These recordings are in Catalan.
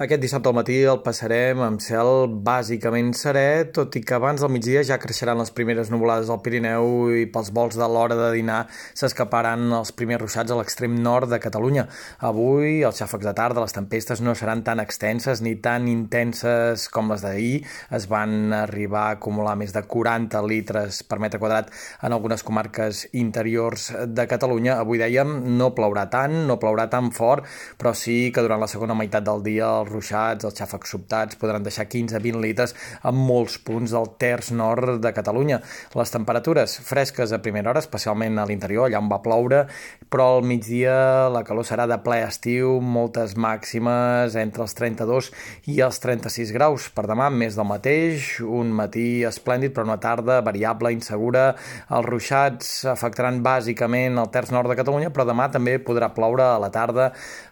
Aquest dissabte al matí el passarem amb cel bàsicament serè, tot i que abans del migdia ja creixeran les primeres nuvolades al Pirineu i pels vols de l'hora de dinar s'escaparan els primers ruixats a l'extrem nord de Catalunya. Avui els xàfecs de tarda, les tempestes no seran tan extenses ni tan intenses com les d'ahir. Es van arribar a acumular més de 40 litres per metre quadrat en algunes comarques interiors de Catalunya. Avui dèiem no plourà tant, no plourà tan fort, però sí que durant la segona meitat del dia els ruixats, els xàfecs sobtats podran deixar 15-20 litres en molts punts del terç nord de Catalunya. Les temperatures fresques a primera hora, especialment a l'interior, allà on va ploure, però al migdia la calor serà de ple estiu, moltes màximes entre els 32 i els 36 graus. Per demà, més del mateix, un matí esplèndid, però una tarda variable, insegura. Els ruixats afectaran bàsicament el terç nord de Catalunya, però demà també podrà ploure a la tarda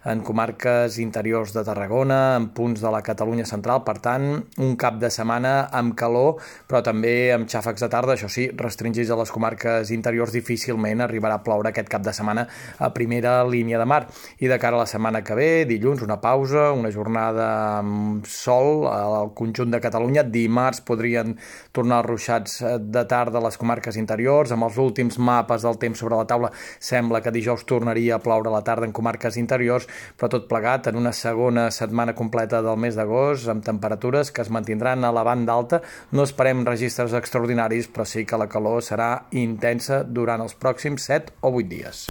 en comarques interiors de Tarragona, en punts de la Catalunya central, per tant, un cap de setmana amb calor, però també amb xàfecs de tarda, això sí, restringits a les comarques interiors, difícilment arribarà a ploure aquest cap de setmana a primera línia de mar. I de cara a la setmana que ve, dilluns, una pausa, una jornada amb sol al conjunt de Catalunya, dimarts podrien tornar ruixats de tarda a les comarques interiors, amb els últims mapes del temps sobre la taula sembla que dijous tornaria a ploure a la tarda en comarques interiors, però tot plegat en una segona setmana completa del mes d'agost, amb temperatures que es mantindran a la banda alta. No esperem registres extraordinaris, però sí que la calor serà intensa durant els pròxims 7 o 8 dies.